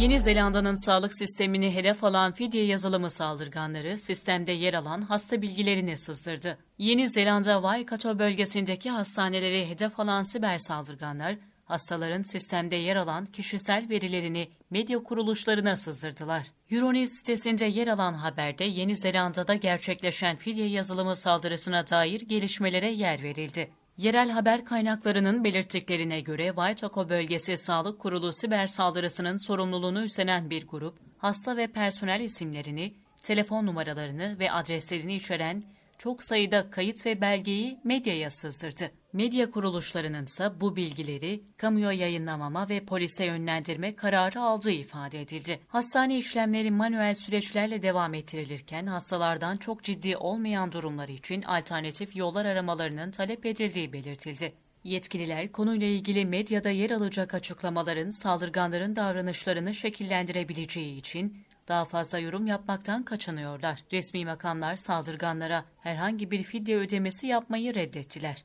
Yeni Zelanda'nın sağlık sistemini hedef alan fidye yazılımı saldırganları sistemde yer alan hasta bilgilerini sızdırdı. Yeni Zelanda Waikato bölgesindeki hastaneleri hedef alan siber saldırganlar, hastaların sistemde yer alan kişisel verilerini medya kuruluşlarına sızdırdılar. Euronews sitesinde yer alan haberde Yeni Zelanda'da gerçekleşen fidye yazılımı saldırısına dair gelişmelere yer verildi. Yerel haber kaynaklarının belirttiklerine göre Waitoko Bölgesi Sağlık Kurulu siber saldırısının sorumluluğunu üstlenen bir grup, hasta ve personel isimlerini, telefon numaralarını ve adreslerini içeren çok sayıda kayıt ve belgeyi medyaya sızdırdı. Medya kuruluşlarının ise bu bilgileri kamuya yayınlamama ve polise yönlendirme kararı aldığı ifade edildi. Hastane işlemleri manuel süreçlerle devam ettirilirken hastalardan çok ciddi olmayan durumlar için alternatif yollar aramalarının talep edildiği belirtildi. Yetkililer konuyla ilgili medyada yer alacak açıklamaların saldırganların davranışlarını şekillendirebileceği için daha fazla yorum yapmaktan kaçınıyorlar. Resmi makamlar saldırganlara herhangi bir fidye ödemesi yapmayı reddettiler.